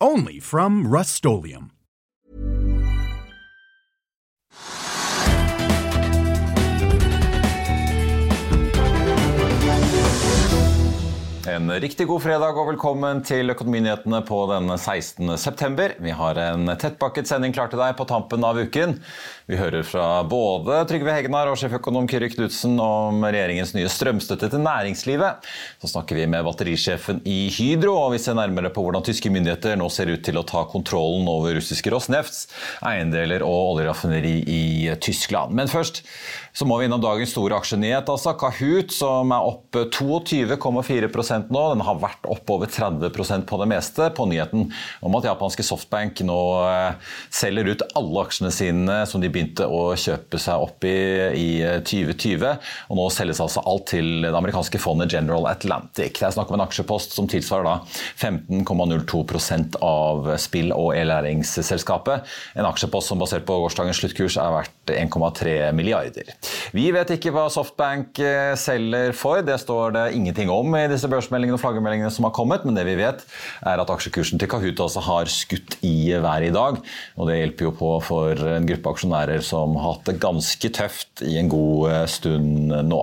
Only from Rust En riktig god fredag og velkommen til Økonominyhetene på den 16. september. Vi har en tettpakket sending klar til deg på tampen av uken. Vi hører fra både Trygve Hegnar og sjeføkonom Kyrre Knutsen om regjeringens nye strømstøtte til næringslivet. Så snakker vi med batterisjefen i Hydro, og vi ser nærmere på hvordan tyske myndigheter nå ser ut til å ta kontrollen over russiske Rosnefts eiendeler og oljeraffineri i Tyskland. Men først så må vi innom dagens store aksjenyhet. altså Kahoot, som er oppe 22,4 nå. Den har vært opp over 30% på det meste på nyheten om at japanske Softbank nå eh, selger ut alle aksjene sine som de begynte å kjøpe seg opp i i 2020. Og nå selges altså alt til det amerikanske fondet General Atlantic. Det er snakk om en aksjepost som tilsvarer da 15,02% av spill- og e-læringsselskapet. En aksjepost som basert på gårsdagens sluttkurs er verdt 1,3 milliarder. Vi vet ikke hva Softbank eh, selger for, det står det ingenting om i disse børsmeldingene og flaggermeldingene som har kommet, men det vi vet er at aksjekursen til Kahoot altså har skutt i været i dag. og Det hjelper jo på for en gruppe aksjonærer som har hatt det ganske tøft i en god eh, stund nå.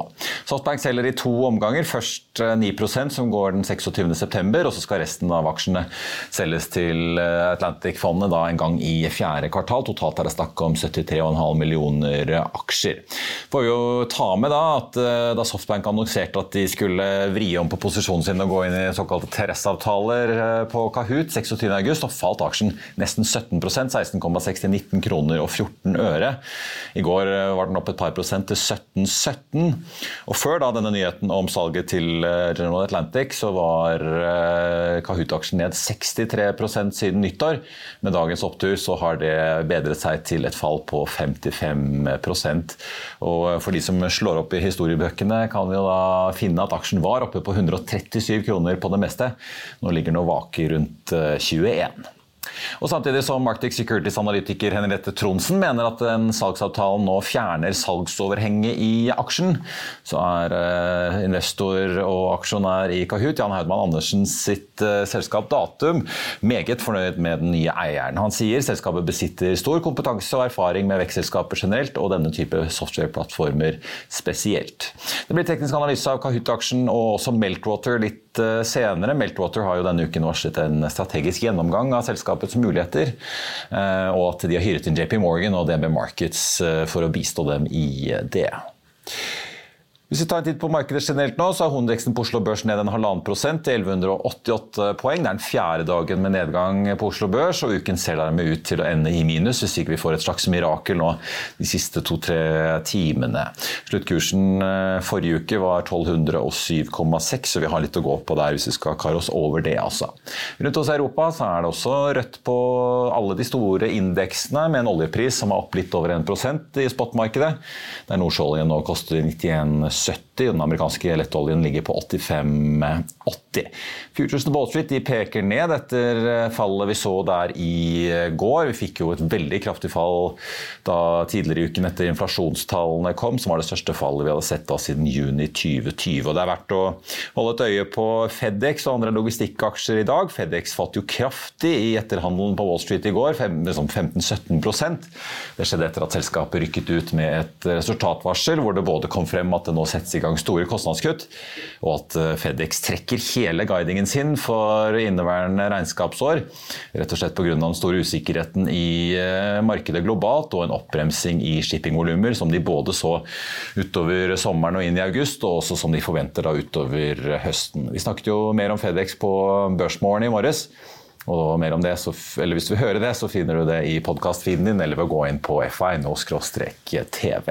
Softbank selger i to omganger. Først 9 eh, som går den 26.9, og så skal resten av aksjene selges til Atlantic-fondet en gang i fjerde kvartal. Totalt er det snakk om 73,5 millioner aksjer. Får vi jo ta med da at eh, da Softbank annonserte at de skulle vri om på posisjonen sin å gå inn i såkalte terressavtaler eh, på Kahoot 26.8, så falt aksjen nesten 17 16,60 19 kroner og 14 øre. I går eh, var den opp et par prosent til 17,17. Og før da denne nyheten om salget til General Atlantic, så var Kahoot-aksjen ned 63% siden nyttår. Med dagens opptur så har det bedret seg til et fall på 55% og for de som slår opp i historiebøkene, kan vi da finne at aksjen var oppe på 137 kroner på det meste. Nå ligger Novaki rundt 21. Og Samtidig som Arctic Securities-analytiker Henriette Tronsen mener at en salgsavtalen nå fjerner salgsoverhenget i aksjen, så er eh, investor og aksjonær i Kahoot, Jan Haudmann Andersen sitt eh, selskap Datum, meget fornøyd med den nye eieren. Han sier selskapet besitter stor kompetanse og erfaring med vekstselskaper generelt, og denne type software-plattformer spesielt. Det blir teknisk analyse av Kahoot-aksjen og også Meltwater litt Eh, senere. Meltwater har jo denne uken varslet en strategisk gjennomgang av selskapets muligheter. Eh, og at de har hyret inn JP Morgan og DNB Markets eh, for å bistå dem i det. Hvis vi tar en titt på markedet generelt nå, så er hovedveksten på Oslo Børs ned en halvannen prosent til 1188 poeng. Det er den fjerde dagen med nedgang på Oslo Børs, og uken ser dermed ut til å ende i minus hvis ikke vi får et slags mirakel nå de siste to-tre timene. Sluttkursen eh, forrige uke var 1207,6, så vi har litt å gå på der hvis vi skal kare oss over det, altså. Rundt hos Europa så er det også rødt på alle de store indeksene, med en oljepris som er opp litt over 1% i spotmarkedet, der nordsjøoljen nå koster sött 70. Den amerikanske lettoljen ligger på 85,80. Futuresen på Wall Street de peker ned etter eh, fallet vi så der i eh, går. Vi fikk jo et veldig kraftig fall da tidligere i uken etter inflasjonstallene kom, som var det største fallet vi hadde sett da siden juni 2020. Og det er verdt å holde et øye på Fedex og andre logistikkaksjer i dag. Fedex falt jo kraftig i etterhandelen på Wall Street i går, 15-17% Det skjedde etter at selskapet rykket ut med et resultatvarsel hvor det både kom frem at det nå settes i gang store kostnadskutt, og at eh, Fedex trekker hele guidingen sin for inneværende regnskapsår. Rett og slett pga. den store usikkerheten i eh, markedet globalt og en oppbremsing i shippingvolumer som de både så utover sommeren og inn i august, og også som de forventer da utover høsten. Vi snakket jo mer om Fedex på Børsmorgen i morges. Og mer om det, så, eller Hvis du vil høre det, så finner du det i podkast-feeden din eller ved å gå inn på fi.no-tv.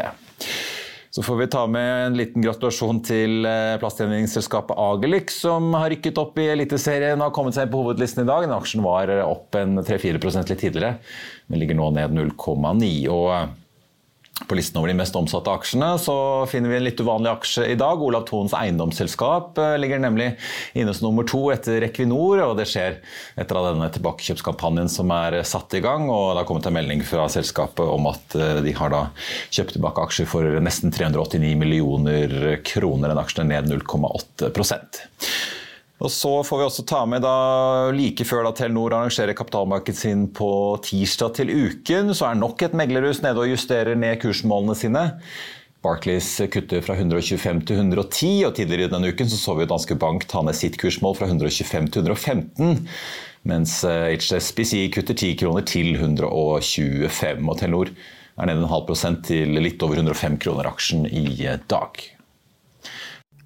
Så får vi ta med en liten gratulasjon til eh, plastgjenvinningsselskapet Agelix, som har rykket opp i Eliteserien og har kommet seg på hovedlisten i dag. Den aksjen var opp en 3-4 litt tidligere, men ligger nå ned 0,9. og på listen over de mest omsatte aksjene så finner vi en litt uvanlig aksje i dag. Olav Thons eiendomsselskap eh, ligger nemlig inne som nummer to etter Equinor. og Det skjer etter av denne tilbakekjøpskampanjen som er satt i gang. og Det har kommet en melding fra selskapet om at eh, de har da kjøpt tilbake aksjer for nesten 389 millioner kroner. En aksjen ned 0,8 og så får vi også ta med da, Like før da Telenor arrangerer kapitalmarkedet sin på tirsdag til uken, så er nok et meglerhus nede og justerer ned kursmålene sine. Barclays kutter fra 125 til 110, og tidligere i denne uken så, så vi Danske Bank ta ned sitt kursmål fra 125 til 115. Mens HSBC eh, kutter 10 kroner til 125, og Telenor er nede en halv prosent til litt over 105 kroner aksjen i dag.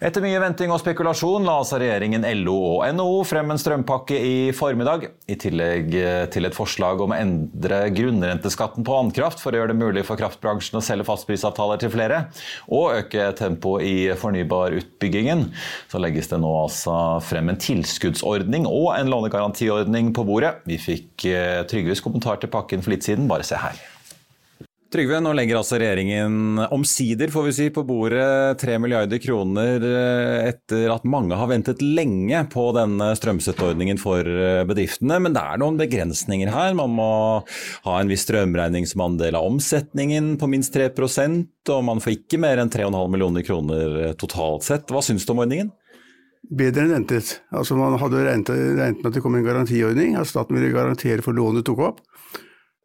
Etter mye venting og spekulasjon la altså regjeringen, LO og NHO frem en strømpakke i formiddag, i tillegg eh, til et forslag om å endre grunnrenteskatten på vannkraft for å gjøre det mulig for kraftbransjen å selge fastprisavtaler til flere, og øke tempoet i fornybarutbyggingen. Så legges det nå altså frem en tilskuddsordning og en lånegarantiordning på bordet. Vi fikk eh, Trygves kommentar til pakken for litt siden, bare se her. Trygve, nå legger altså regjeringen omsider får vi si, på bordet 3 milliarder kroner eh, etter at mange har ventet lenge på denne strømstøtteordningen for eh, bedriftene. Men det er noen begrensninger her. Man må ha en viss strømregning som andel av omsetningen på minst 3% og man får ikke mer enn 3,5 millioner kroner eh, totalt sett. Hva syns du om ordningen? Bedre enn ventet. Altså Man hadde regnet, regnet med at det kom en garantiordning, at staten ville garantere for lånet tok opp.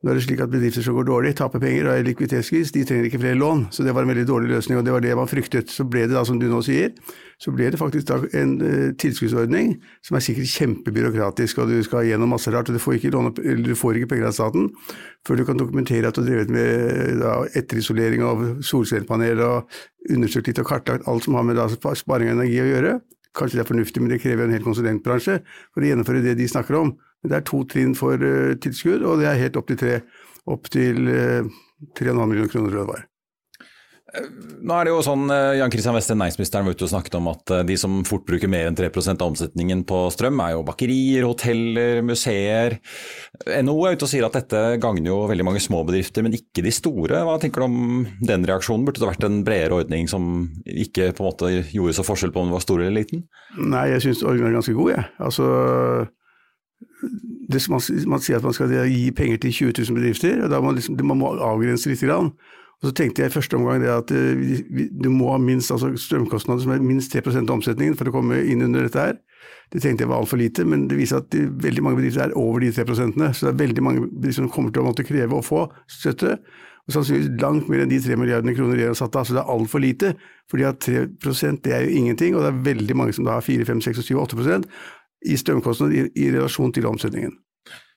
Nå er det slik at Bedrifter som går dårlig, taper penger og er likviditetskris, de trenger ikke flere lån. Så det var en veldig dårlig løsning, og det var det man fryktet. Så ble det da, som du nå sier, så ble det faktisk da en uh, tilskuddsordning som er sikkert kjempebyråkratisk, og du skal gjennom masse rart. og Du får ikke, låne, du får ikke penger av staten før du kan dokumentere at du har drevet med da, etterisolering av solcellepanel og undersøkt litt og kartlagt alt som har med da, sparing av energi å gjøre. Kanskje det er fornuftig, men det krever en hel konsulentbransje for å gjennomføre det de snakker om. Det er to trinn for uh, tilskudd, og det er helt opp til tre. Opp til uh, 3,5 millioner kroner, tror jeg det var. Nå er det jo sånn, eh, Jan Christian Weste, næringsministeren, var ute og snakket om at de som fort bruker mer enn 3 av omsetningen på strøm, er jo bakerier, hoteller, museer. NHO er ute og sier at dette gagner jo veldig mange små bedrifter, men ikke de store. Hva tenker du om den reaksjonen? Burde det vært en bredere ordning som ikke på en måte gjorde så forskjell på om den var stor eller liten? Nei, jeg syns ordningen er ganske god, jeg. Ja. Altså, det, man, man, sier at man skal gi penger til 20 000 bedrifter, og da må liksom, man må avgrense litt. Grann. Og så tenkte jeg i første omgang det at uh, du må ha minst altså strømkostnader som er minst 3 av omsetningen for å komme inn under dette her. Det tenkte jeg var altfor lite, men det viser at de, veldig mange bedrifter er over de 3 prosentene. Så det er veldig mange bedrifter som kommer til å måtte kreve å få støtte. Og sannsynligvis langt mer enn de 3 milliardene kroner regjeringen har satt av. Så det er altfor lite. fordi at 3 det er jo ingenting, og det er veldig mange som da har 4, 5, 6, 7, 8 i strømkostnader i, i relasjon til omsetningen.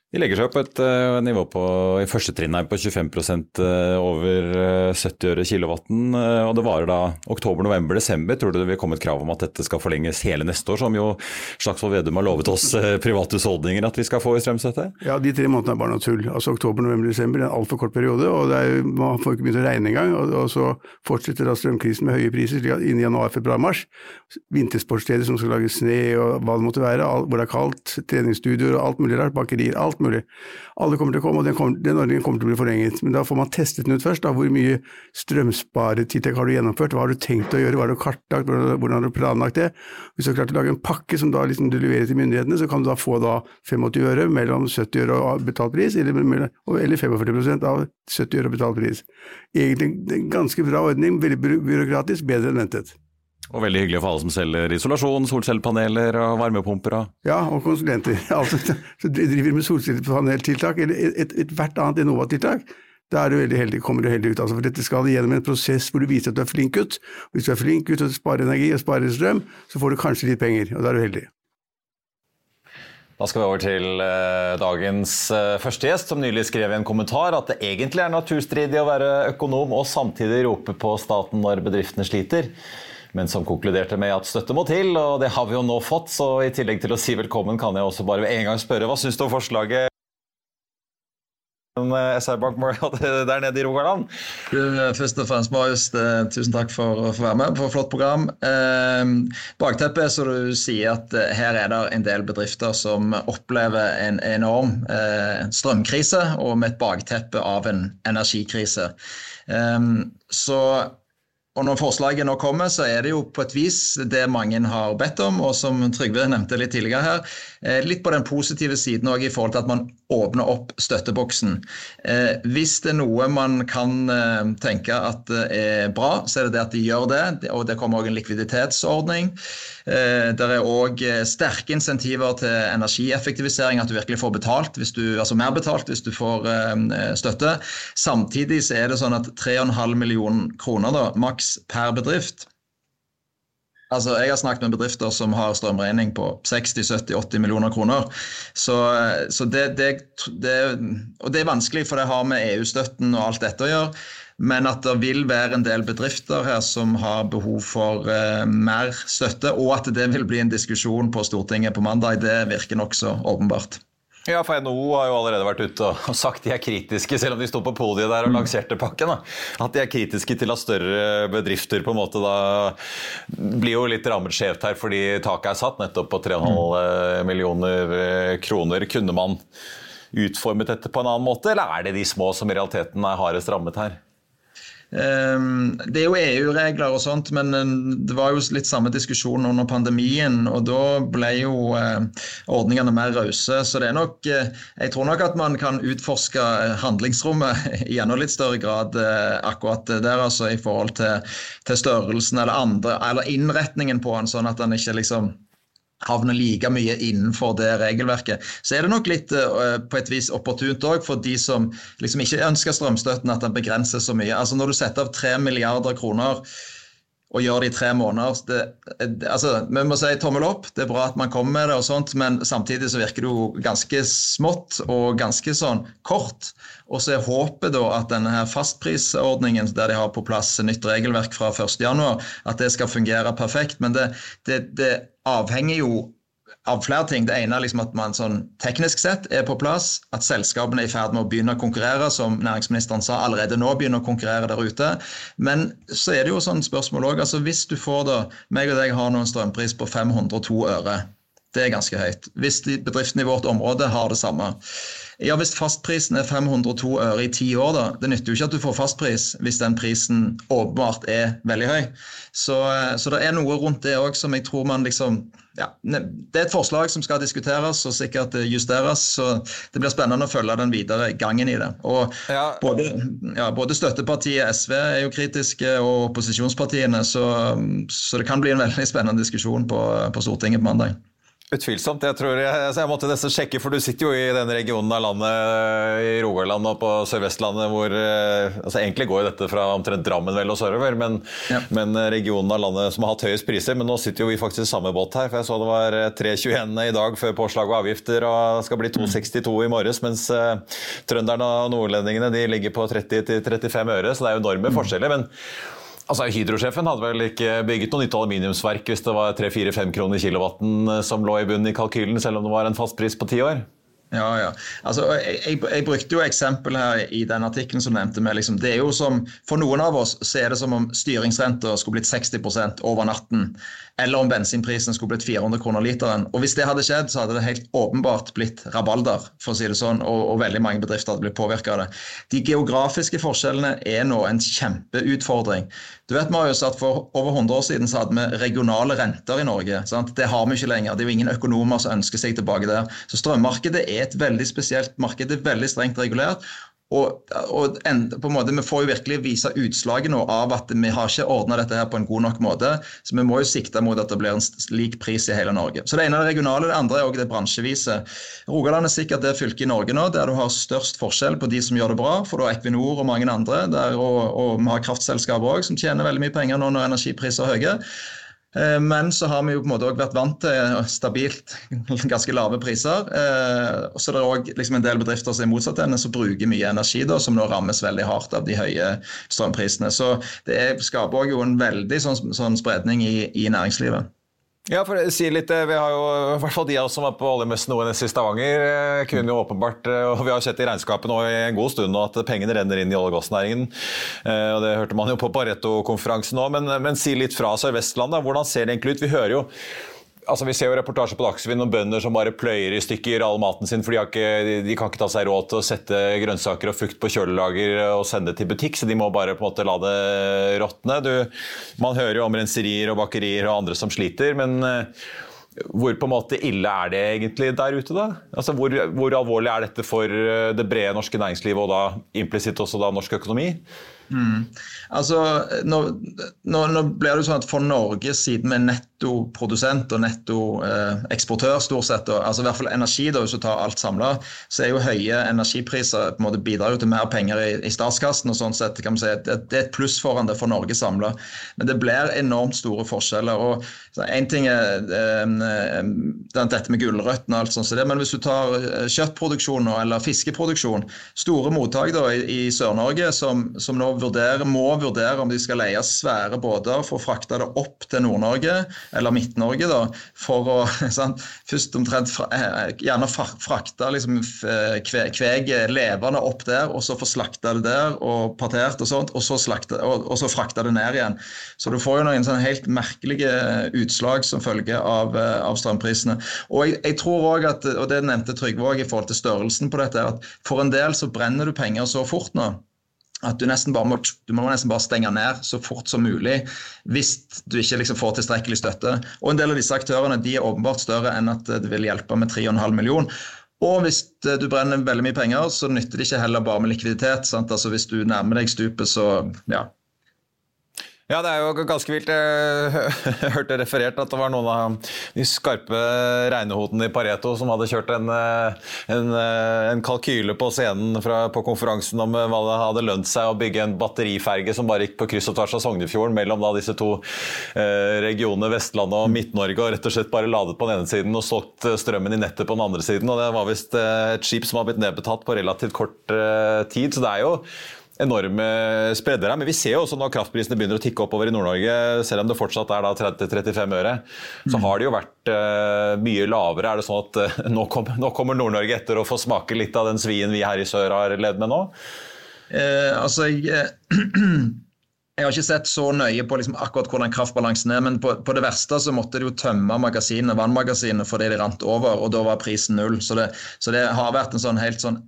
De legger seg jo på et uh, nivå på, i første trinn her på 25 uh, eh, over uh, 70 øre kilowatten. Og det varer da oktober, november, desember. Tror du det vil komme et krav om at dette skal forlenges hele neste år, som jo Slagsvold Vedum har lovet oss private husholdninger at vi skal få i strømstøtte? Ja, de tre månedene er bare noe tull. Altså oktober, november, desember er en altfor kort periode. og er, Man får ikke begynt å regne engang. Og, og, så fortsetter da strømkrisen med høye priser inn i januar, februar, mars. Vintersportssteder som skal lage sne og hva det måtte være, hvor det er kaldt, treningsstudioer og alt mulig rart, bakerier. alt alt mulig. Alle kommer til å komme, og den, kommer, den, ordningen kommer til å bli forlenget. Men da får man testet den ut først. Da. Hvor mye strømsparetiltak har du gjennomført? Hva har du tenkt å gjøre? Hva har du kartlagt? Hvordan har du planlagt det? Hvis du har klart å lage en pakke som da liksom du leverer til myndighetene, så kan du da få da 85 øre mellom 70 øre og betalt pris, eller, eller 45% av 70 øre og betalt pris. Egentlig en ganske bra ordning, veldig byråkratisk, bedre enn ventet. Og veldig hyggelig for alle som selger isolasjon, solcellepaneler og varmepumper. Og... Ja, og konsulenter. Altså, som driver med solcellepaneltiltak eller ethvert et, et annet Enova-tiltak. da er du veldig heldig, kommer du heldig ut. Altså, for dette skal gjennom en prosess hvor du viser at du er flink gutt. Hvis du er flink gutt og sparer energi og sparer strøm, så får du kanskje litt penger, og da er du heldig. Da skal vi over til uh, dagens uh, første gjest, som nylig skrev i en kommentar at det egentlig er naturstridig å være økonom og samtidig rope på staten når bedriftene sliter. Men som konkluderte med at støtte må til, og det har vi jo nå fått. Så i tillegg til å si velkommen, kan jeg også bare en gang spørre hva syns du om forslaget Eh, SR-Bank der nede i Rogaland. Først og fremst, Marius, tusen takk for å få være med på et flott program. Eh, bakteppet er så du sier at eh, her er det en del bedrifter som opplever en enorm strømkrise, og med et bakteppe av en energikrise. Så og Når forslaget nå kommer, så er det jo på et vis det mange har bedt om, og som Trygve nevnte litt tidligere her, eh, litt på den positive siden også i forhold til at man åpner opp støtteboksen. Eh, hvis det er noe man kan eh, tenke at er bra, så er det det at de gjør det, og det kommer òg en likviditetsordning. Det er òg sterke insentiver til energieffektivisering, at du virkelig får betalt, hvis du, altså mer betalt hvis du får støtte. Samtidig så er det sånn at 3,5 millioner kroner da, maks per bedrift. Altså, Jeg har snakket med bedrifter som har strømregning på 60-70-80 millioner kroner. Så, så det, det, det, og det er vanskelig, for det har med EU-støtten og alt dette å gjøre. Men at det vil være en del bedrifter her som har behov for uh, mer støtte, og at det vil bli en diskusjon på Stortinget på mandag, det virker nokså åpenbart. Ja, for NHO har jo allerede vært ute og sagt de er kritiske, selv om de sto på podiet der og lanserte pakken. Da. At de er kritiske til at større bedrifter på en måte da blir jo litt rammet skjevt her, fordi taket er satt nettopp på 3,5 mm. millioner eh, kroner. Kunne man utformet dette på en annen måte, eller er det de små som i realiteten er hardest rammet her? Ehm, det er jo EU-regler og sånt, men eh, det var jo litt samme diskusjon under pandemien. Og da ble jo eh, ordningene mer rause. Så det er nok eh, Jeg tror nok at man kan utforske handlingsrommet i enda litt større grad akkurat der, altså i forhold til, til størrelsen eller andre, eller innretningen på den, sånn at den ikke liksom havner like mye innenfor det regelverket. Så er det nok litt uh, på et vis opportunt òg for de som liksom ikke ønsker strømstøtten, at den begrenses så mye. Altså Når du setter av 3 milliarder kroner og gjør det i tre måneder det, altså, Vi må si tommel opp, det er bra at man kommer med det, og sånt, men samtidig så virker det jo ganske smått og ganske sånn kort. Og så er håpet da at denne her fastprisordningen der de har på plass nytt regelverk fra 1.1, at det skal fungere perfekt. Men det, det, det avhenger jo av flere ting. Det ene er liksom at man sånn teknisk sett er på plass, at selskapene er i ferd med å begynne å konkurrere, som næringsministeren sa, allerede nå begynner å konkurrere der ute. Men så er det jo sånn spørsmål òg. Altså, hvis du får da meg og deg har nå en strømpris på 502 øre, det er ganske høyt. Hvis bedriftene i vårt område har det samme. Ja, Hvis fastprisen er 502 øre i ti år, da. Det nytter jo ikke at du får fastpris hvis den prisen åpenbart er veldig høy. Så, eh, så det er noe rundt det òg som jeg tror man liksom ja, Det er et forslag som skal diskuteres og sikkert justeres. så Det blir spennende å følge den videre gangen i det. Og ja. Både, ja, både, støttepartiet SV er jo kritiske, og opposisjonspartiene. Så, så, det kan bli en veldig spennende diskusjon på, på Stortinget på mandag. Utvilsomt. Jeg tror jeg, altså jeg, måtte nesten sjekke, for du sitter jo i den regionen av landet, i Rogaland og på Sør-Vestlandet, hvor eh, altså Egentlig går jo dette fra omtrent Drammen vel og sørover, men, ja. men, regionen av landet som har hatt høyest priser. Men nå sitter jo vi faktisk i samme båt her, for jeg så det var 3,21 i dag før påslag og avgifter, og det skal bli 2,62 i morges, mens trønderne og nordlendingene de ligger på 30-35 øre, så det er jo enorme mm. forskjeller. men Altså, Hydrosjefen hadde vel ikke bygget noe nytt aluminiumsverk hvis det var 3-4-5 kroner kilowatten eh, som lå i bunnen i kalkylen, selv om det var en fastpris på ti år? Ja, ja. Altså, jeg, jeg, brukte jo eksempel her i den artikkelen som nevnte med, liksom, det er jo som, For noen av oss så er det som om styringsrenta skulle blitt 60% over natten eller om bensinprisen skulle blitt 400 kroner literen. Og Hvis det hadde skjedd, så hadde det helt åpenbart blitt rabalder, for å si det sånn, og, og veldig mange bedrifter hadde blitt påvirka av det. De geografiske forskjellene er nå en kjempeutfordring. Du vet Marius, at For over 100 år siden så hadde vi regionale renter i Norge. Sant? Det har vi ikke lenger. Det er jo ingen økonomer som ønsker seg tilbake der. Så Strømmarkedet er et veldig spesielt marked. Det er veldig strengt regulert. Og, og en, på en måte, Vi får jo virkelig vise utslaget nå av at vi har ikke ordna dette her på en god nok måte. Så vi må jo sikte mot at det blir en lik pris i hele Norge. Så Det ene er det regionale, det andre er også det bransjevise. Rogaland er sikkert det fylket i Norge nå der du har størst forskjell på de som gjør det bra. For har Equinor og mange andre, der, og, og vi har kraftselskaper òg som tjener veldig mye penger nå når energipriser er høye. Eh, men så har vi jo på en måte også vært vant til stabilt ganske lave priser. Og så det er òg liksom en del bedrifter som er motsatt henne, som bruker mye energi, da, som nå rammes veldig hardt av de høye strømprisene. Så det skaper jo en veldig sånn, sånn spredning i, i næringslivet. Ja, for å si litt, eh, vi har jo, i hvert fall De av oss som var på oljemessen ONS i Stavanger, eh, kunne jo åpenbart, eh, og vi har sett i regnskapet nå i en god stund nå at pengene renner inn i olje- og gassnæringen. og Det hørte man jo på Pareto-konferansen nå. Men, men, si litt fra Sør-Vestland, hvordan ser det egentlig ut? Vi hører jo altså Vi ser jo reportasjer på Dagsrevyen om bønder som bare pløyer i stykker all maten sin, for de, ikke, de, kan ikke ta seg råd til å sette grønnsaker og frukt på kjølelager og sende til butikk, så de må bare på en måte la det råtne. Man hører jo om renserier og bakerier og andre som sliter, men eh, hvor på en måte ille er det egentlig der ute, da? Altså, hvor, hvor alvorlig er dette for eh, det brede norske næringslivet og da implisitt også da norsk økonomi? Mm. Altså, nå, nå, nå, blir det jo sånn at For Norge, siden vi er nettoprodusent og nettoeksportør, eh, stort sett, altså i hvert fall energi, da, hvis du tar alt samla, så er jo høye energipriser på en måte bidrar jo til mer penger i, i statskassen. og sånn sett kan man si Det, det er et pluss foran det for Norge samla. Men det blir enormt store forskjeller. og Én ting er eh, dette med gulrøttene, og alt sånt, så det, men hvis du tar eh, kjøttproduksjon eller fiskeproduksjon, store mottak da, i, i Sør-Norge som, som nå vurdere, må vurdere om de skal leie svære båter for å frakte det opp til Nord-Norge, eller Midt-Norge, da, for å sant, først omtrent eh, gjerne frakte liksom, kveg levende opp der, og så få slakta det der og partert og sånt, og så, slakte, og, og så frakte det ned igjen. Så du får jo noen sånn helt merkelige utslag som følge av, eh, av strømprisene. Og jeg, jeg tror også at, og det nevnte Trygve òg i forhold til størrelsen på dette, at for en del så brenner du penger så fort nå at du nesten bare må, du må nesten bare stenge ned så fort som mulig hvis du ikke liksom får tilstrekkelig støtte. Og En del av disse aktørene de er åpenbart større enn at det vil hjelpe med 3,5 million. Og hvis du brenner veldig mye penger, så nytter det ikke heller bare med likviditet. Altså Hvis du nærmer deg stupet, så ja, ja, det er jo ganske vilt. Jeg hørte referert at det var noen av de skarpe regnehotene i Pareto som hadde kjørt en, en, en kalkyle på scenen fra, på konferansen om hva det hadde lønt seg å bygge en batteriferge som bare gikk på kryss og tvers av Sognefjorden mellom da, disse to eh, regionene, Vestlandet og Midt-Norge, og rett og slett bare ladet på den ene siden og solgt strømmen i nettet på den andre siden. og Det var visst eh, et skip som har blitt nedbetalt på relativt kort eh, tid. så det er jo enorme spredder her. Men vi ser jo også når kraftprisene begynner å tikke oppover i Nord-Norge, selv om det fortsatt er 30-35 øre, så mm. har det jo vært uh, mye lavere. Er det sånn at uh, nå, kom, nå, kommer Nord-Norge etter å få smake litt av den svien vi her i sør har levd med nå? Eh, altså, jeg, jeg har ikke sett så nøye på liksom akkurat hvordan kraftbalansen er, men på, på, det verste så måtte de jo tømme magasinet, vannmagasinet fordi de rant over, og da var prisen null. Så det, så det har vært en sånn helt sånn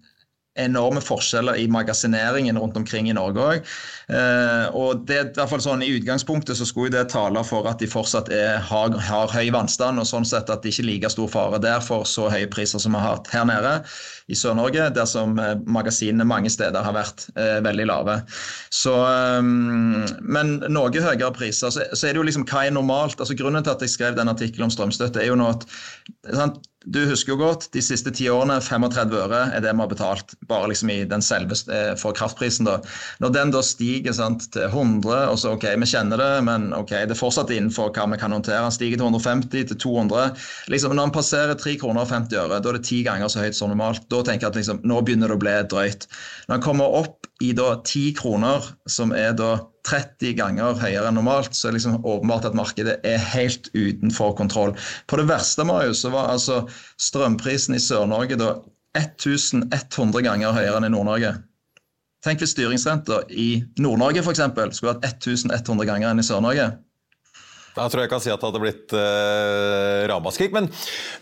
enorme forskjeller i magasineringen rundt omkring i Norge òg. Eh, og i sånn I utgangspunktet så skulle det tale for at de fortsatt er, har, har, høy vannstand, og sånn sett at det ikke er like stor fare der for så høye priser som vi har hatt her nede i Sør-Norge, der som eh, magasinene mange steder har vært eh, veldig lave. Så, um, men noe høyere priser. Så, så, er det jo liksom hva er normalt? Altså Grunnen til at jeg skrev den artikkelen om strømstøtte, er jo nå at sant? Du husker jo godt de siste ti årene 35 øre er det vi har betalt bare liksom i den selve eh, for kraftprisen. da. Når den da stiger sant, til 100, og så ok, vi kjenner det, men ok, det er fortsatt innenfor hva vi kan håndtere. Den stiger til 150, til 200. Liksom, når den passerer 3 kroner og 50 øre, da er det ti ganger så høyt som normalt. Da tenker jeg at liksom, nå begynner det å bli drøyt. Når den kommer opp i da 10 kroner, som er da 30 ganger høyere enn normalt, så er det liksom åpenbart at markedet er helt utenfor kontroll. På det verste Marius, så var altså strømprisen i Sør-Norge da 1100 ganger høyere enn i Nord-Norge. Tenk hvis styringsrenta i Nord-Norge f.eks. skulle vært 1100 ganger enn i Sør-Norge. Da tror jeg jeg kan si at det hadde blitt uh, ramaskrik. Men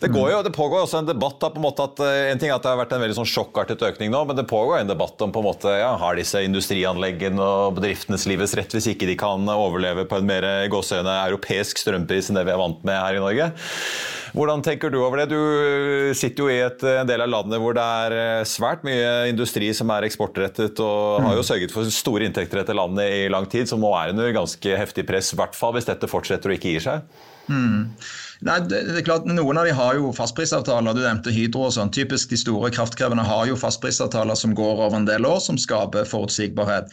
det, jo, det pågår også en debatt da, på en måte at uh, en ting er at det har vært en veldig sånn sjokkartet økning nå, men det pågår en debatt om på en måte, ja, har disse industrianleggene og bedriftenes livets rett hvis ikke de kan overleve på en mer gåsehøyne europeisk strømpris enn det vi er vant med her i Norge. Hvordan tenker du over det? Du sitter jo i et, en del av landet hvor det er svært mye industri som er eksportrettet, og har jo sørget for store inntekter etter landet i lang tid, som nå er under ganske heftig press, i hvert fall hvis dette fortsetter og ikke gir seg? Mm. Nei, det, er klart, Noen av de har jo fastprisavtaler. Du nevnte Hydro. og sånn. Typisk De store kraftkrevende har jo fastprisavtaler som går over en del år, som skaper forutsigbarhet.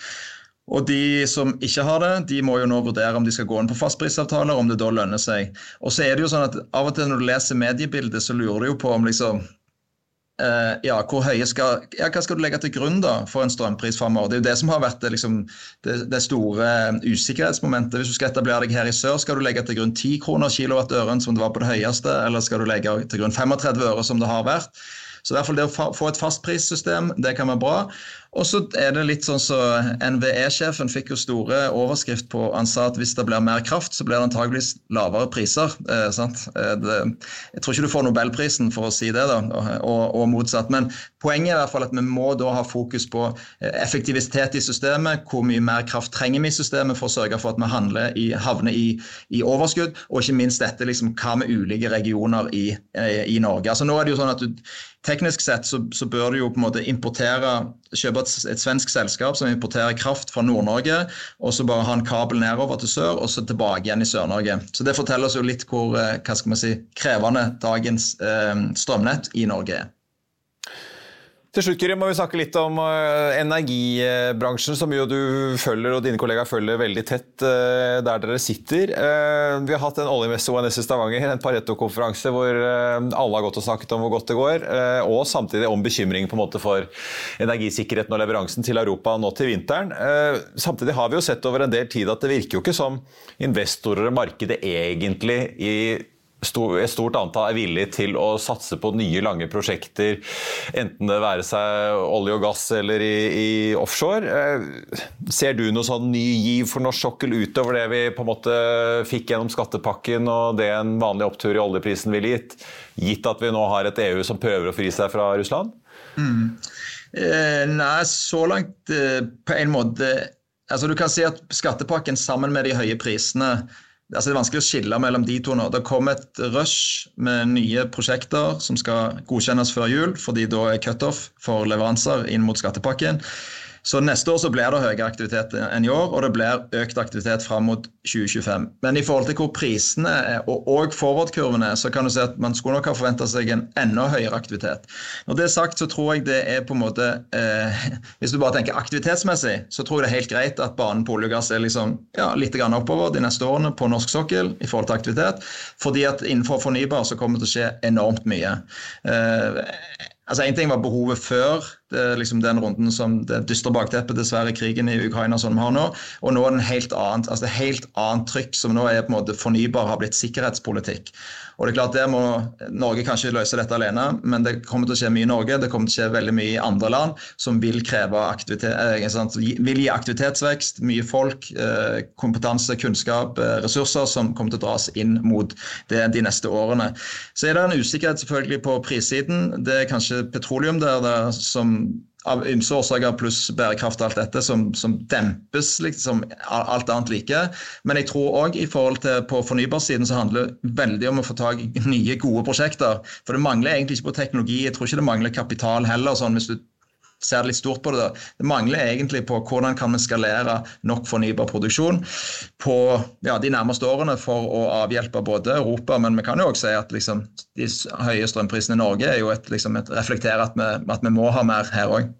Og De som ikke har det, de må jo nå vurdere om de skal gå inn på fastprisavtaler, om det da lønner seg. Og så er det jo sånn at Av og til når du leser mediebildet, så lurer du jo på om liksom Uh, ja, hvor høye skal, ja, Hva skal du legge til grunn da for en strømpris framover? Det er jo det som har vært det, liksom, det, det store usikkerhetsmomentet. Hvis du skal etablere deg her i sør, skal du legge til grunn 10 kroner kilowattøren som det var på det høyeste, eller skal du legge til grunn 35 øre som det har vært? Så i hvert fall det å få et fastprissystem, det kan være bra. Og så er det litt sånn så NVE-sjefen fikk jo store overskrift på Han sa at hvis det blir mer kraft, så blir det antageligvis lavere priser. Eh, sant? det, jeg tror ikke du får Nobelprisen for å si det, da, og, og, motsatt. Men poenget er i hvert fall at vi må da ha fokus på eh, effektivitet i systemet. Hvor mye mer kraft trenger vi i systemet for å sørge for at vi handler i, havner i, i overskudd. Og ikke minst dette liksom, hva med ulike regioner i, i Norge. Altså nå er det jo sånn at du Teknisk sett så, så, bør du jo på en måte importere, kjøpe et, et svensk selskap som importerer kraft fra Nord-Norge, og så bare ha en kabel nedover til sør og så tilbake igjen i Sør-Norge. Så Det forteller oss jo litt hvor eh, si, krevende dagens eh, strømnett i Norge er. Til slutt Kyrre, må vi snakke litt om uh, energibransjen, som jo du følger og dine kollegaer følger veldig tett uh, der dere sitter. Uh, vi har hatt en oljemesse ONS i Stavanger, en Pareto-konferanse hvor alle har gått og snakket om hvor godt det går, og samtidig om bekymring på en måte for energisikkerheten og leveransen til Europa nå til vinteren. Samtidig har vi jo sett over en del tid at det virker jo ikke som investorer og markedet egentlig i et stort antall er villig til å satse på nye, lange prosjekter, enten det være seg olje og gass eller i, i offshore. Eh, ser du noe sånn ny giv for norsk sokkel utover det vi på en måte fikk gjennom skattepakken og det en vanlig opptur i oljeprisen ville gitt, gitt at vi nå har et EU som prøver å fri seg fra Russland? Mm. Eh, nei, så langt eh, på en måte Altså Du kan si at skattepakken sammen med de høye prisene Altså det er vanskelig å skille mellom de to nå. Det kom et rush med nye prosjekter som skal godkjennes før jul, fordi da er cutoff for leveranser inn mot skattepakken. Så neste år så blir det høyere aktivitet enn i år, og det blir økt aktivitet fram mot 2025. Men i forhold til hvor prisene er, og, og forward-kurvene så kan du si at man skulle nok ha forventa seg en enda høyere aktivitet. Når det er sagt, så tror jeg det er på en måte eh, Hvis du bare tenker aktivitetsmessig, så tror jeg det er helt greit at banen på olje og gass er liksom, ja, litt oppover de neste årene på norsk sokkel i forhold til aktivitet. Fordi at innenfor fornybar så kommer det til å skje enormt mye. Eh, Altså Én ting var behovet før det, liksom den runden som det dystre bakteppet, dessverre, krigen i Ukraina som vi har nå. Og nå er det en helt annet, altså det helt annet trykk som nå er på en måte fornybar har blitt sikkerhetspolitikk. Og det er klart Der må Norge kanskje løse dette alene, men det kommer til å skje mye i Norge. Det kommer til å skje veldig mye i andre land som vil kreve aktivitet, eh, vil gi aktivitetsvekst, mye folk, eh, kompetanse, kunnskap, eh, ressurser som kommer til å dras inn mot det de neste årene. Så er det en usikkerhet selvfølgelig på prissiden. Det er kanskje petroleum der, der som av ymse årsaker pluss bærekraft og alt dette som, som dempes liksom alt annet like. Men jeg tror òg i forhold til på fornybarsiden så handler det veldig om å få tak i nye, gode prosjekter. For det mangler egentlig ikke på teknologi. Jeg tror ikke det mangler kapital heller. sånn hvis du ser litt stort på det. da. Det mangler egentlig på hvordan kan vi skalere nok fornybar produksjon på ja, de nærmeste årene for å avhjelpe både Europa, men vi kan jo også si at liksom, de høye strømprisene i Norge er jo et, liksom, et reflekterer at vi, at vi må ha mer her òg.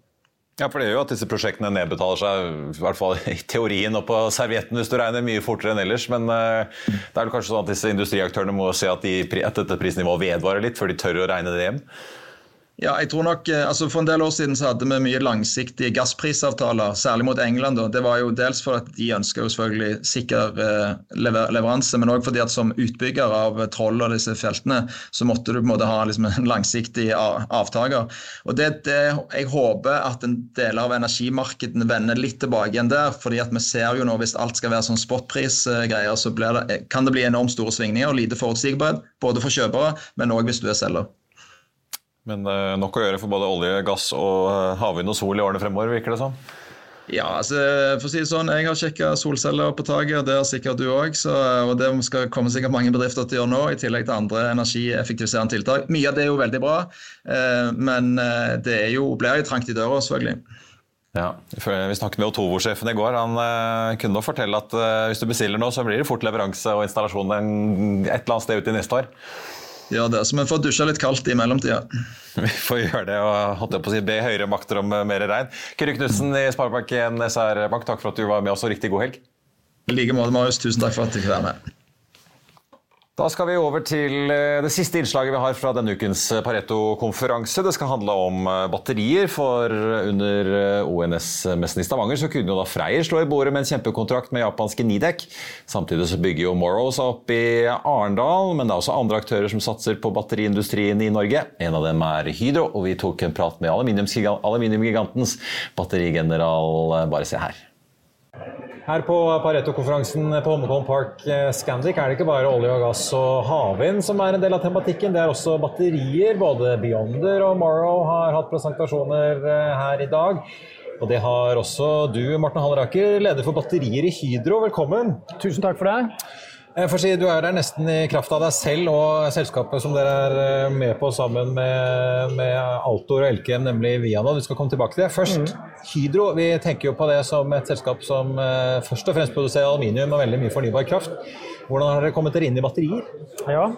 Ja, for det gjør jo at disse prosjektene nedbetaler seg, i hvert fall i teorien og på servietten hvis du regner mye fortere enn ellers. Men uh, det er vel kanskje sånn at disse industriaktørene må se at, de, at dette prisnivået vedvarer litt før de tør å regne det hjem? Ja, jeg tror nok, eh, altså For en del år siden så hadde vi mye langsiktige gassprisavtaler, særlig mot England. Det var jo dels for at de ønska jo selvfølgelig sikker eh, leveranse, men òg fordi at som utbygger av Troll og disse feltene, så måtte du på en måte ha liksom en langsiktig avtaker. Og det, det, Jeg håper at en deler av energimarkedene vender litt tilbake igjen der. fordi at vi ser jo nå hvis alt skal være sånn spotprisgreier, så det, kan det bli enormt store svingninger og lite forutsigbarhet. Både for kjøpere, men òg hvis du er selger. Men uh, nok å gjøre for både olje, gass og uh, havvind og sol i årene fremover, virker det som? Ja, altså, for å si det sånn, Jeg har sjekka solceller på taket, og det har sikkert du òg. Og det skal komme sikkert mange bedrifter til å gjøre nå, i tillegg til andre energieffektiviserende tiltak. Mye av det er jo veldig bra, eh, men eh, det er jo, blir jo trangt i døra, selvfølgelig. Ja, Vi snakket med Otovo-sjefen i går. Han kunne fortelle at hvis du bestiller nå, så blir det fort leveranse og installasjon et eller annet sted ute i neste år. Ja, det, så vi får dusja litt kaldt i mellomtida. Vi får gjøre det og holdt på å si, be høyere makter om mer regn. Kyrre Knutsen i Sparebank1 SR Bank, takk for at du var med oss, og riktig god helg. I like måte, Marius. Tusen takk for at du fikk være med. Da skal vi over til eh, det siste innslaget vi har fra denne ukens Pareto-konferanse. Det skal handle om eh, batterier, for under eh, ONS-messen i Stavanger så kunne jo da Freyr slå i bordet med en kjempekontrakt med japanske Nidec. Samtidig så bygger jo Morrow seg opp i Arendal, men det er også andre aktører som satser på batteriindustrien i Norge. En av dem er Hydro, og vi tok en prat med aluminiumgigantens batterigeneral. Bare se her. Her på Pareto-konferansen på Holmenkollen Park eh, Scandic er det ikke bare olje og gass og havvind som er en del av tematikken, det er også batterier. Både Beyonder og Morrow har hatt presentasjoner eh, her i dag. Og det har også du, Morten Halleraker, leder for batterier i Hydro. Velkommen. Tusen takk for det. Får si, Du er der nesten i kraft av deg selv og selskapet som dere er eh, med på sammen med, med Altor og Elkem, nemlig Viana. Vi skal komme tilbake til det. Først, mm. Hydro. Vi tenker jo på det som et selskap som uh, først og fremst produserer aluminium og veldig mye fornybar kraft. Hvordan har dere kommet dere inn i batterier? Ja,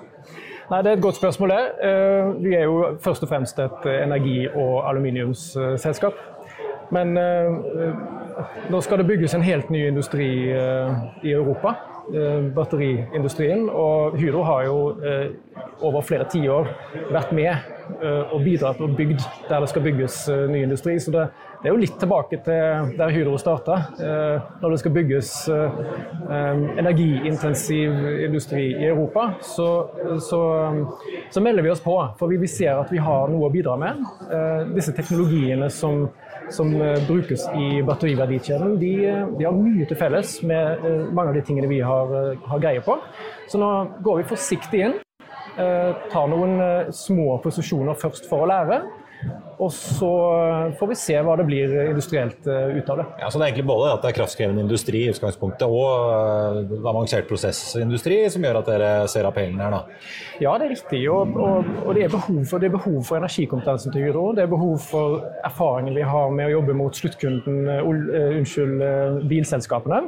Nei, Det er et godt spørsmål. det. Uh, vi er jo først og fremst et energi- og aluminiumsselskap. Men nå skal det bygges en helt ny industri i Europa. Eh, batteriindustrien. Og Hydro har jo eh, over flere tiår vært med eh, og bidratt og bygd der det skal bygges ny industri. Så det, det er jo litt tilbake til der Hydro starta. Når det skal bygges energiintensiv industri i Europa, så, så, så melder vi oss på. For vi ser at vi har noe å bidra med. Disse teknologiene som som eh, brukes i batteriverdikjeden, de, de, har mye til felles med eh, mange av de tingene vi har, eh, har greie på. Så nå går vi forsiktig inn. Tar noen små posisjoner først for å lære. Og så får vi se hva det blir industrielt eh, ut av det. Ja, så Det er egentlig både at det er kraftkrevende industri i utgangspunktet, og uh, avansert prosessindustri som gjør at dere ser appellen her? da? Ja, det er riktig. Og, og, og det, er for, det, er behov for, energikompetansen til Hydro. Det er behov for erfaringen vi har med å jobbe mot sluttkunden, unnskyld, bilselskapene.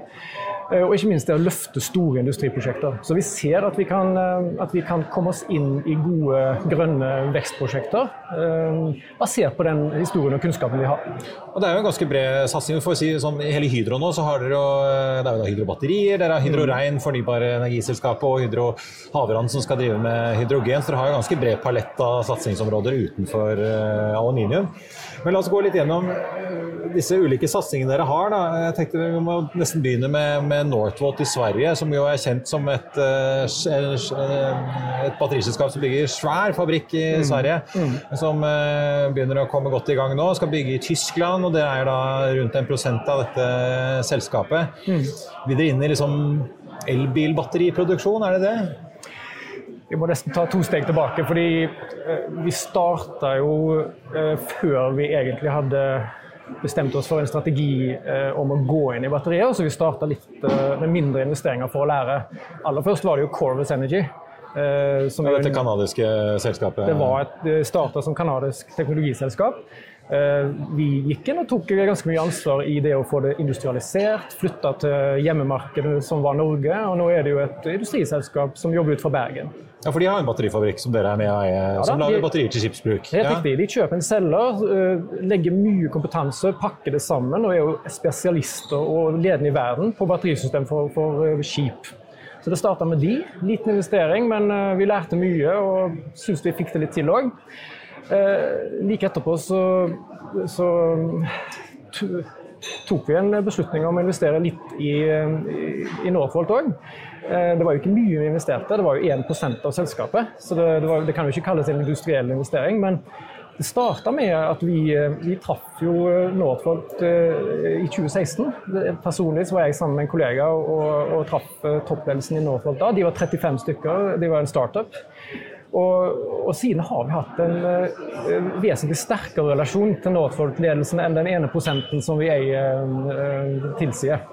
Eh, og ikke minst det å løfte store industriprosjekter. Så vi ser at vi, kan, eh, at vi kan komme oss inn i gode grønne vekstprosjekter eh, basert på den historien og kunnskapen vi har. Og Det er jo en ganske bred satsing. for å si sånn, I hele Hydro nå så har dere jo, det er jo Hydro Batterier, dere har Hydro Rein, fornybare energiselskapet, og Hydro Havrand som skal drive med hydrogen. Så dere har jo ganske bred palett av satsingsområder utenfor aluminium. Men la oss gå litt gjennom disse ulike satsingene dere har. Da. Jeg tenkte Vi må nesten begynne med, med Northvolt i Sverige, som jo er kjent som et, eh, et batteriselskap som bygger svær fabrikk i mm. Sverige. Mm. Som eh, begynner å komme godt i gang nå. Skal bygge i Tyskland, og det er da rundt en prosent av dette selskapet. Mm. Vil dere inn i liksom elbilbatteriproduksjon, er det det? Vi må nesten ta to steg tilbake, fordi eh, vi starta jo før vi egentlig hadde bestemte oss for en strategi eh, om å gå inn i batterier, så vi starta litt eh, med mindre investeringer for å lære. Aller først var det jo Corvus Energy. Eh, som ja, dette kanadiske selskapet? Det var et eh, starta som kanadisk teknologiselskap. Eh, vi gikk inn og tok ganske mye ansvar i det å få det industrialisert, flytta til hjemmemarkedet som var Norge, og nå er det jo et industriselskap som jobber ut fra Bergen. Ja, For de har en batterifabrikk som dere er med i, ja, som lager batterier til skipsbruk? Helt riktig. De kjøper en selger, eh, legger mye kompetanse, pakker det sammen og er jo spesialister og ledende i verden på batterisystem for, for eh, skip. Så det starta med de. Liten investering, men vi lærte mye og syns vi fikk det litt til òg. Eh, like etterpå så, så tok vi en beslutning om å investere litt i, i Northvolt òg. Eh, det var jo ikke mye vi investerte, det var jo 1% av selskapet. Så det, det, var, det, kan jo ikke kalles en industriell investering. Men det starta med at vi, vi traff jo Northvolt i 2016. Personlig så var jeg sammen med en kollega og, og traff toppledelsen i Northvolt da. De var 35 stykker, de var en startup. Og, og, siden har vi hatt en uh, vesentlig sterkere relasjon til Northvolt-ledelsen enn den ene prosenten som vi eier, uh, tilsier.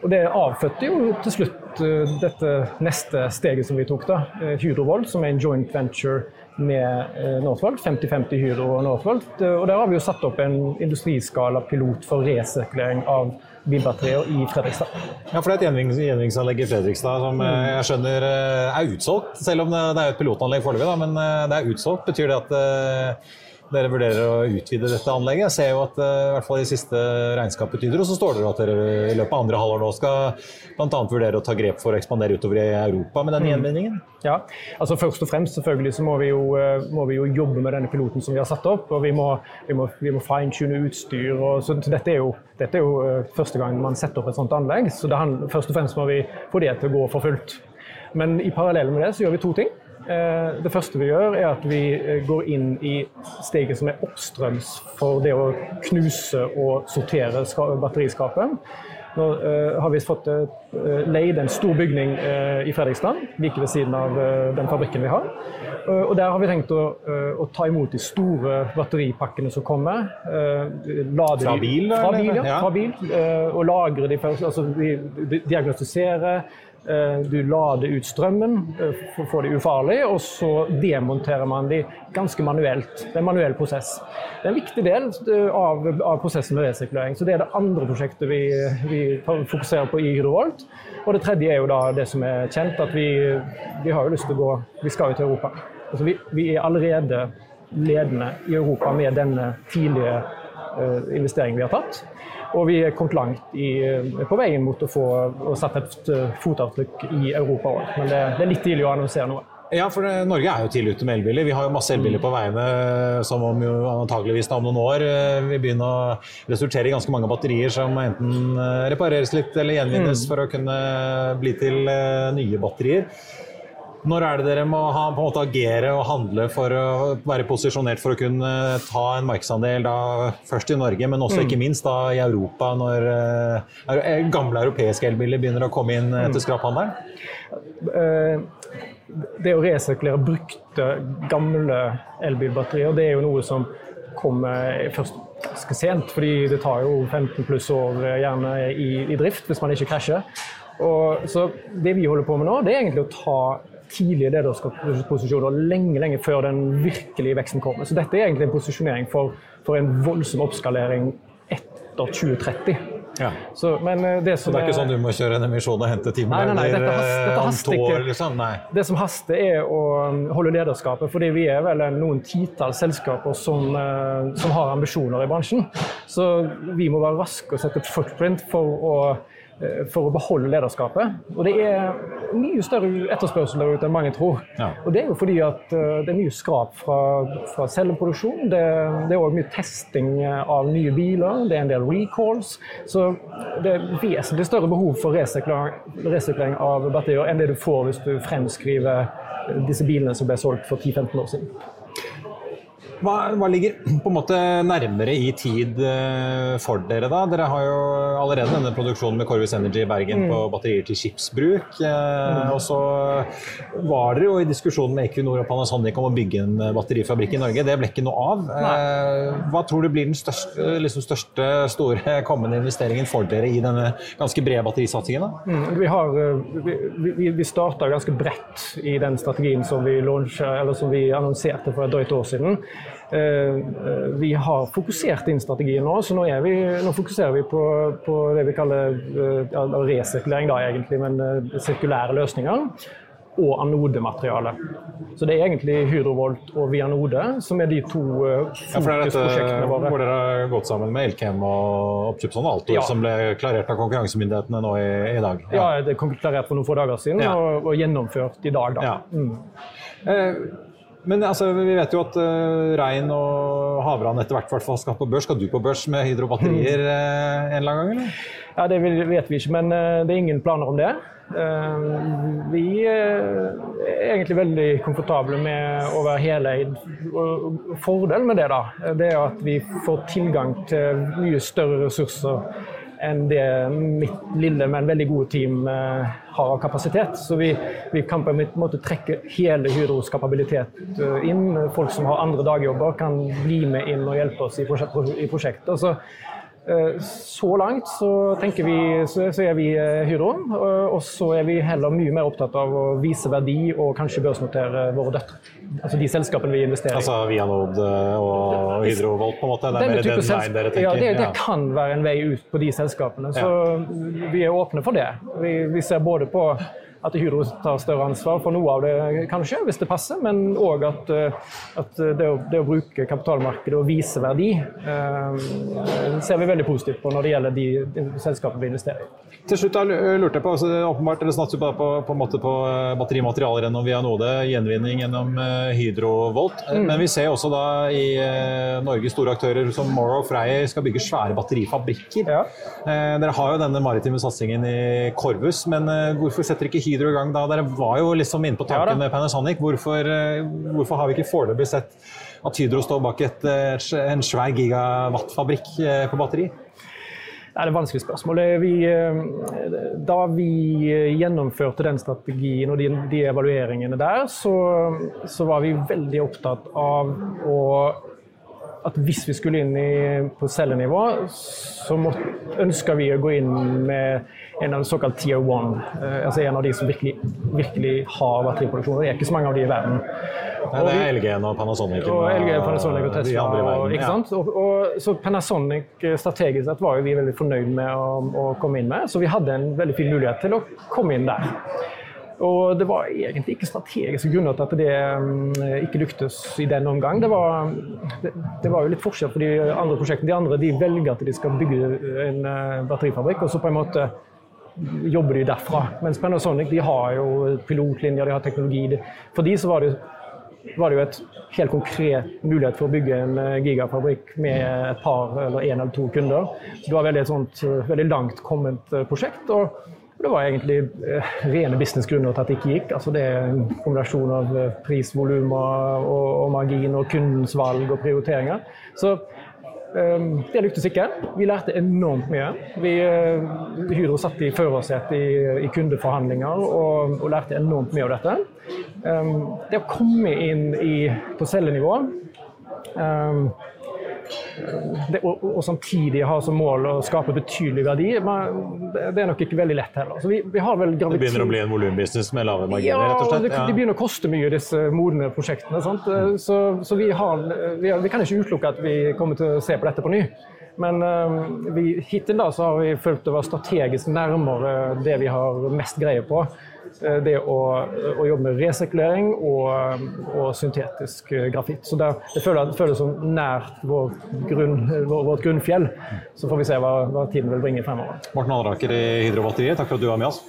Og det avfødte jo til slutt uh, dette neste steget som vi tok, da. Hydrovolt, som er en joint venture med Northvolt. 50-50 Hydro og Northvolt. Og der har vi jo satt opp en industriskala pilot for resirkulering av bilbatterier i Fredrikstad. Ja, for det er et gjenvinningsanlegg i Fredrikstad som eh, jeg skjønner eh, er utsolgt. Selv om det er et pilotanlegg foreløpig, men eh, det er utsolgt. Betyr det at dere vurderer å utvide dette anlegget. Jeg ser jo at i hvert fall i siste regnskapet tyder, og så står det at dere i løpet av andre halvår nå skal bl.a. vurdere å ta grep for å ekspandere utover i Europa med denne mm. gjenvinningen? Ja, altså Først og fremst selvfølgelig så må vi, jo, må vi jo jobbe med denne piloten som vi har satt opp. og Vi må, vi må, vi må fine-tune utstyr. Og, så dette er jo dette er jo eh, første gang man setter opp et sånt anlegg, så handler, først og fremst må vi få det til å gå for fullt. Men i parallell med det så gjør vi to ting. Eh, det første vi gjør, er at vi eh, går inn i steget som er oppstrøms for det å knuse og sortere batteriskapet. Nå uh, har vi fått leid en stor bygning i Fredrikstad, like ved siden av den fabrikken vi har. og Der har vi tenkt å, å, ta imot de store batteripakkene som kommer. fra bil? Fra bil, ja. Fra bil og lagre de først. Altså, vi diagnostiserer Eh, du lader ut strømmen eh, for å få det ufarlig, og så demonterer man de ganske manuelt. Det er en manuell prosess. Det er en viktig del eh, av, av prosessen med resirkulering. Så det er det andre prosjektet vi, vi fokuserer på i Hydrovolt. Og det tredje er jo da det som er kjent, at vi, vi har jo lyst til å gå Vi skal jo til Europa. Altså vi, vi er allerede ledende i Europa med denne tidlige uh, investeringen vi har tatt. Og vi er kommet langt i, eh, på veien mot å få å sette et eh, fotavtrykk i Europa òg. Men det, det, er litt tidlig å annonsere noe. Ja, for det, Norge er jo tidlig ute med elbiler. Vi har jo masse elbiler på veiene som om jo antageligvis om noen år eh, vil begynne å resultere i ganske mange batterier som enten repareres litt eller gjenvinnes mm. for å kunne bli til nye batterier. Når er det dere må ha, på en måte agere og handle for å være posisjonert for å kunne ta en markedsandel, da, først i Norge, men også mm. ikke minst da, i Europa, når uh, gamle europeiske elbiler begynner å komme inn mm. til skraphandelen? Uh, det å resirkulere brukte, gamle elbilbatterier, det er jo noe som kommer først ganske sent. fordi det tar jo 15 pluss år gjerne i, i drift hvis man ikke krasjer. Og, så det vi holder på med nå, det er egentlig å ta tidlige lederskapsposisjoner lenge lenge før den virkelige veksten kommer. Så dette er egentlig en posisjonering for, for en voldsom oppskalering etter 2030. Ja. Så, men eh, det, så det er ikke sånn du må kjøre en emisjon og hente ti eh, om to år? Liksom? Nei. Det som haster, er å um, holde lederskapet. fordi vi er vel noen titalls selskaper som, eh, som har ambisjoner i bransjen. Så vi må være raske og sette footprint for å for å beholde lederskapet. Og det er mye større etterspørsel der ute enn mange tror. Ja. Og det er jo fordi at eh, det er mye skrap fra, fra celleproduksjon. Det, det er òg mye testing av nye biler, det er en del recalls. Så det er vesentlig større behov for resirkulering av batterier enn det du får hvis du fremskriver disse bilene som ble solgt for 10-15 år siden. Hva, hva, ligger på en måte nærmere i tid eh, for dere, da? Dere har jo allerede denne produksjonen med Corvus Energy i Bergen mm. på batterier til skipsbruk. Eh, mm. Og så var dere jo i diskusjon med Equinor og Panasonic om å bygge en batterifabrikk i Norge. Det ble ikke noe av. Nei. hva tror du blir den største, liksom største store kommende investeringen for dere i denne ganske brede batterisatsingen? Mm. Vi, har, vi, vi starta ganske bredt i den strategien som vi, launch, som vi annonserte for et drøyt år siden. Eh, vi har fokusert inn strategien nå, så nå, vi, nå fokuserer vi på, på, det vi kaller eh, ja, resirkulering, da, egentlig, men eh, sirkulære løsninger. Og anodemateriale. Så det er egentlig Hydrovolt og Vianode som er de to fokusprosjektene våre. Hvor dere har gått sammen med Elkem og oppkjøpsfondet og Altor, ja. som ble klarert av konkurransemyndighetene nå i, i dag? Ja. ja. det er klarert for noen få dager siden og, og, gjennomført i dag. da. Mm. Eh, men altså, vi vet jo at uh, Rein og Havran etter hvert skal på børs. Skal du på børs med hydrobatterier uh, en eller annen gang? eller? Ja, Det vet vi ikke, men uh, det er ingen planer om det. vi er egentlig veldig komfortable med å være heleid. Fordelen med det da, det er at vi får tilgang til mye større ressurser enn det mitt lille, men veldig gode team eh, har av kapasitet. Så vi, vi kan på en måte trekke hele Hydros kapabilitet eh, inn. Folk som har andre dagjobber, kan bli med inn og hjelpe oss i, prosjektet. Eh, så langt så tenker vi, så, er vi eh, Hydro, og så er vi heller mye mer opptatt av å vise verdi og kanskje børsnotere våre døtre. Altså de selskapene vi investerer i. Altså Vianode og Hydrovolt, på en måte? Det er mer den veien dere tenker? Ja, det, det, kan være en vei ut på de selskapene. Så ja. vi er åpne for det. Vi, vi ser både på at Hydro tar større ansvar for noe av det, kanskje, hvis det passer, men òg at, eh, at det, å, det, å, bruke kapitalmarkedet og vise verdi eh, ser vi veldig positivt på når det gjelder de, de selskapene vi investerer i. Til slutt da, lurte jeg på, altså, åpenbart, eller snakket på, på, på, på eh, batterimaterialer gjennom Vianode, gjenvinning gjennom uh, Hydrovolt. Mm. Men vi ser også da i Norge store aktører som Morrow Frey skal bygge svære batterifabrikker. Ja. Eh, dere har jo denne maritime satsingen i Korvus, men hvorfor setter ikke Hydro i gang da? Dere var jo liksom inne på tanken ja, med Panasonic. Hvorfor, hvorfor, har vi ikke foreløpig sett at Hydro står bak et, en svær gigawattfabrikk på batteri? Det er et vanskelig spørsmål. Vi, eh, da vi gjennomførte den strategien og de, de evalueringene der, så, så, var vi veldig opptatt av å, at hvis vi skulle inn i, på cellenivå, så ønska vi å gå inn med en av såkalt tier one. Eh, altså en av de som virkelig, virkelig har batteriproduksjon. Det er ikke så mange av de i verden. Nei, det er LG og Panasonic og, LG, Panasonic og Tesla. Og, ikke sant? Og, og, så Panasonic eh, strategisk sett var vi veldig fornøyd med å, å, komme inn med, så vi hadde en veldig fin mulighet til å komme inn der. Og det var egentlig ikke strategiske grunner til at det um, ikke lyktes i den omgang. Det var, det, det var, jo litt forskjell på de andre prosjektene. De andre de velger at de skal bygge en uh, batterifabrikk, og så på en måte jobber de derfra. Mens Panasonic de har jo pilotlinjer, de har teknologi. For de så var det var det jo et helt konkret mulighet for å bygge en eh, gigafabrikk med et par eller én eller to kunder. Så det var veldig, et sånt, eh, veldig langt kommet eh, prosjekt. og det var egentlig rene businessgrunner til at det ikke gikk. Altså det er en kombinasjon av pris, volum og, og, margin og kundens valg og prioriteringer. Så det lyktes ikke. Vi lærte enormt mye. Vi, eh, Hydro satt i førersetet i, i, kundeforhandlinger og, og, lærte enormt mye av dette. Ehm, det å komme inn i, på cellenivå ehm, det, og, og, samtidig ha som mål å skape betydelig verdi, men det er nok ikke veldig lett heller. Vi, vi det begynner å bli en volumbusiness med lave marginer? Ja, rett og slett? Ja, det begynner å koste mye, disse modne prosjektene. Mm. Så, så vi, har, vi, har, vi, kan ikke utelukke at vi kommer til å se på dette på ny. Men uh, vi, hittil da så har vi følt det var strategisk nærmere det vi har mest greie på. Eh, det å, å, jobbe med resirkulering og, og syntetisk eh, grafitt. Så det, det føles, føles som nært vår grunn, vår, vårt grunnfjell. Så får vi se hva, hva tiden vil bringe fremover. Morten Alleraker i Hydrobatteriet, takk for at du var med oss.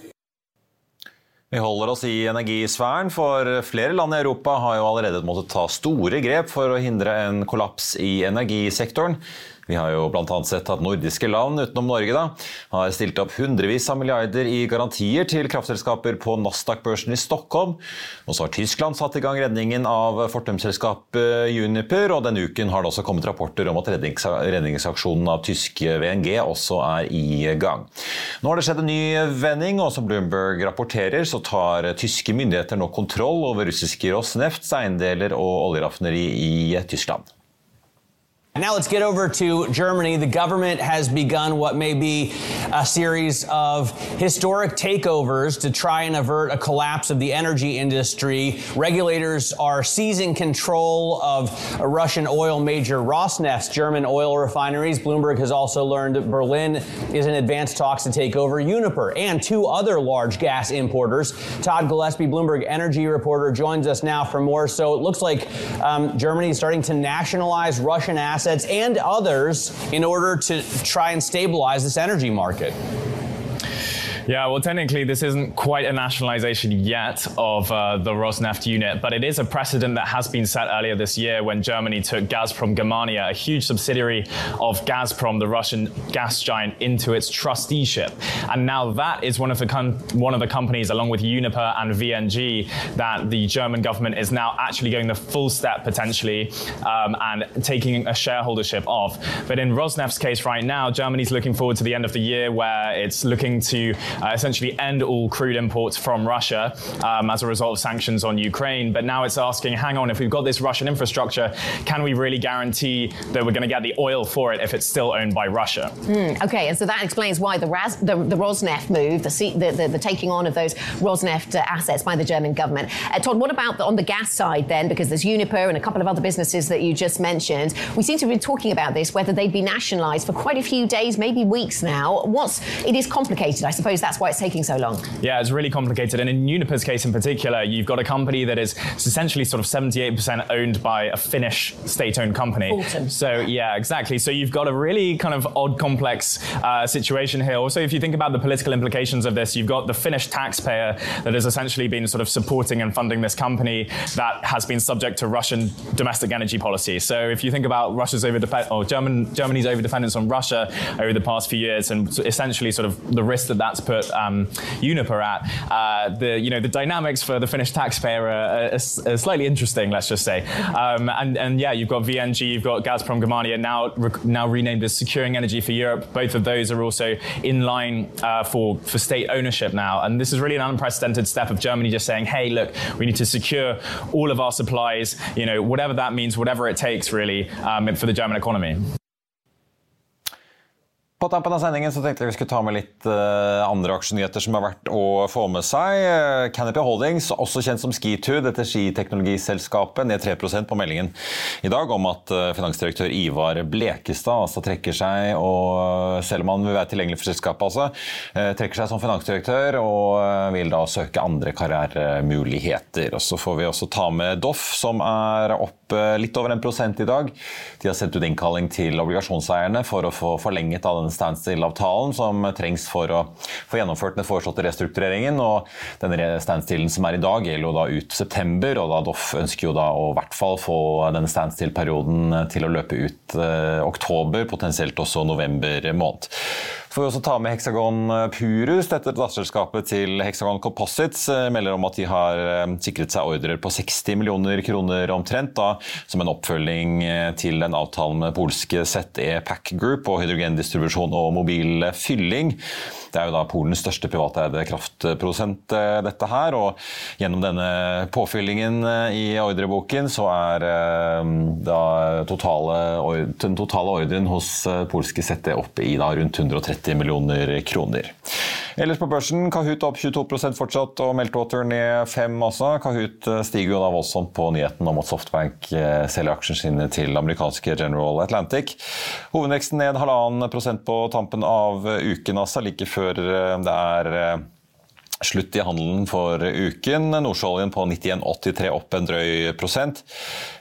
Vi holder oss i energisfæren, for flere land i Europa har jo allerede måttet ta store grep for å hindre en kollaps i energisektoren. Vi har jo bl.a. sett at nordiske land utenom Norge da, har stilt opp hundrevis av milliarder i garantier til kraftselskaper på Nasdaq-børsen i Stockholm. Og så har Tyskland satt i gang redningen av fortumselskapet Juniper, og denne uken har det også kommet rapporter om at redningsaksjonen av tyske VNG også er i gang. Nå har det skjedd en ny vending, og som Bloomberg rapporterer, så tar tyske myndigheter nå kontroll over russiske Rosnefts eiendeler og oljeraffineri i Tyskland. Now let's get over to Germany. The government has begun what may be a series of historic takeovers to try and avert a collapse of the energy industry. Regulators are seizing control of Russian oil major Rosneft's German oil refineries. Bloomberg has also learned that Berlin is in advanced talks to take over Uniper and two other large gas importers. Todd Gillespie, Bloomberg energy reporter, joins us now for more. So it looks like um, Germany is starting to nationalize Russian assets assets and others in order to try and stabilize this energy market. Yeah, well, technically, this isn't quite a nationalization yet of uh, the Rosneft unit, but it is a precedent that has been set earlier this year when Germany took Gazprom Germania, a huge subsidiary of Gazprom, the Russian gas giant, into its trusteeship. And now that is one of the one of the companies, along with Uniper and VNG, that the German government is now actually going the full step potentially um, and taking a shareholdership of. But in Rosneft's case right now, Germany's looking forward to the end of the year where it's looking to uh, essentially end all crude imports from Russia um, as a result of sanctions on Ukraine. But now it's asking, hang on, if we've got this Russian infrastructure, can we really guarantee that we're going to get the oil for it if it's still owned by Russia? Mm, okay, and so that explains why the, Raz, the, the Rosneft move, the, the, the, taking on of those Rosneft uh, assets by the German government. Uh, Todd, what about on the gas side then? Because there's Uniper and a couple of other businesses that you just mentioned. We seem to be talking about this, whether they'd be nationalised for quite a few days, maybe weeks now. What's it is complicated. I suppose that's why it's taking so long. Yeah, it's really complicated. And in Uniper's case in particular, you've got a company that is essentially sort of 78% owned by a Finnish state-owned company. Fortum. So yeah, exactly. So you've got a really kind of odd, complex uh, situation here. Also, if you think about the political implications of this, you've got the Finnish taxpayer that has essentially been sort of supporting and funding this company that has been subject to Russian domestic energy policy. So if you think about Russia's over or German, Germany's over dependence on Russia over the past few years, and essentially sort of the risk that that's put um, Uniper at, uh, the you know the dynamics for the Finnish taxpayer are, are, are slightly interesting. Let's just say, um, and and yeah, you've got VNG, you've got Gazprom Germania now now renamed as Securing Energy for Europe. Both of those are also in line uh, for for state ownership now, and this is really an unprecedented step of Germany just saying, hey, look, we need to secure all of our supplies. You know, whatever that means, whatever it takes, really, um, for the German economy. På tampen av sendingen så tenkte jeg vi skulle ta med litt uh, andre aksjenyheter som er verdt å få med seg. Uh, Canopy Holdings, også kjent som Skitude, dette skiteknologiselskapet, ned 3% på meldingen i dag om at uh, finansdirektør Ivar Blekestad altså trekker seg, og selv om han vil være tilgjengelig for selskapet, altså, trekker seg som finansdirektør og vil da søke andre karrieremuligheter. Og Så får vi også ta med Doff, som er opp litt over 1 i dag. De har sendt ut innkalling til obligasjonseierne for å få forlenget av denne standstill-avtalen som trengs for å få gjennomført den foreslåtte restruktureringen. og Denne standstillen som er i dag, gjelder jo da ut september, og da Doff ønsker jo da å i hvert fall få denne standstill-perioden til å løpe ut eh, oktober, potensielt også november måned. Får vi også ta med Hexagon Purus. Dette datterselskapet til Hexagon Composites eh, melder om at de har eh, sikret seg ordrer på 60 millioner kroner omtrent, da, som en oppfølging eh, til en avtale med polske ZE Pack Group og hydrogendistribusjon og mobil fylling. Det er jo da Polens største privateide kraftprodusent, dette her. Og gjennom denne påfyllingen i ordreboken så er da totale, den totale ordren hos polske ZE oppe i da rundt 130 30 millioner kroner. Ellers på børsen, Kahoot opp 22% fortsatt, og Meltwater ned 5 også. Kahoot eh, stiger jo da voldsomt på nyheten om at Softbank eh, selger aksjene sine til amerikanske General Atlantic. Hovedveksten ned halvannen prosent på tampen av uken, altså, like før eh, det er Slutt i handelen for uken. Nordsjøoljen på 91,83 opp en drøy prosent.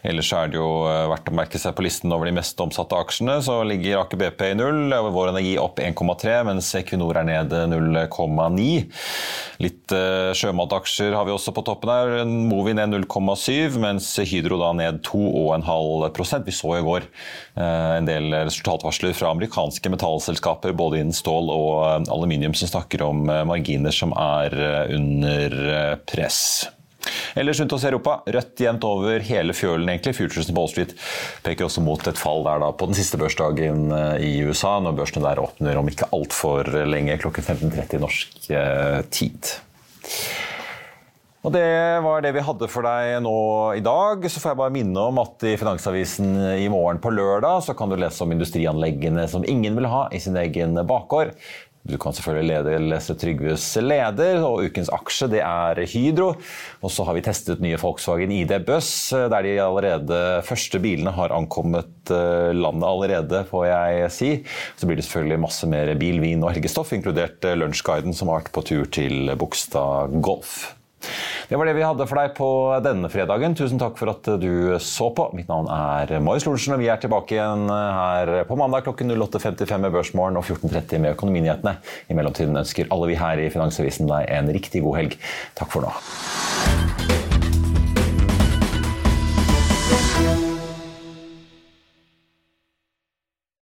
Ellers er det jo eh, verdt å merke seg på listen over de mest omsatte aksjene. Så ligger Aker BP i null, Vår Energi opp 1,3, mens Equinor er ned 0,9. Litt uh, sjømataksjer har vi også på toppen her. Movi ned 0,7, mens Hydro da ned 2,5 Vi så i går en del resultatvarsler fra amerikanske metallselskaper både innen stål og aluminium som snakker om marginer som er er eh, under eh, press. Ellers rundt oss i Europa, rødt jevnt over hele fjølen. egentlig. Futuresen på Wall Street peker også mot et fall der da på den siste børsdagen eh, i USA, når børsene der åpner om ikke altfor lenge, klokken 15.30 norsk tid. Og Det var det vi hadde for deg nå i dag. Så får jeg bare minne om at i Finansavisen i morgen på lørdag så kan du lese om industrianleggene som ingen vil ha i sin egen bakgård. Du kan selvfølgelig lese Trygves leder, og ukens aksje det er Hydro. Og så har vi testet nye Volkswagen ID Buss, der de allerede første bilene har ankommet eh, landet allerede, får jeg si. Så blir det selvfølgelig masse mer bil, vin og helgestoff, inkludert eh, lunsjguiden som har vært på tur til Bogstad Golf. Det var det vi hadde for deg på denne fredagen. Tusen takk for at du så på. Mitt navn er Marius Lorentzen, og vi er tilbake igjen her på mandag klokken 08.55 med Børsmorgen og 14.30 med Økonominyhetene. I mellomtiden ønsker alle vi her i Finansavisen deg en riktig god helg. Takk for nå.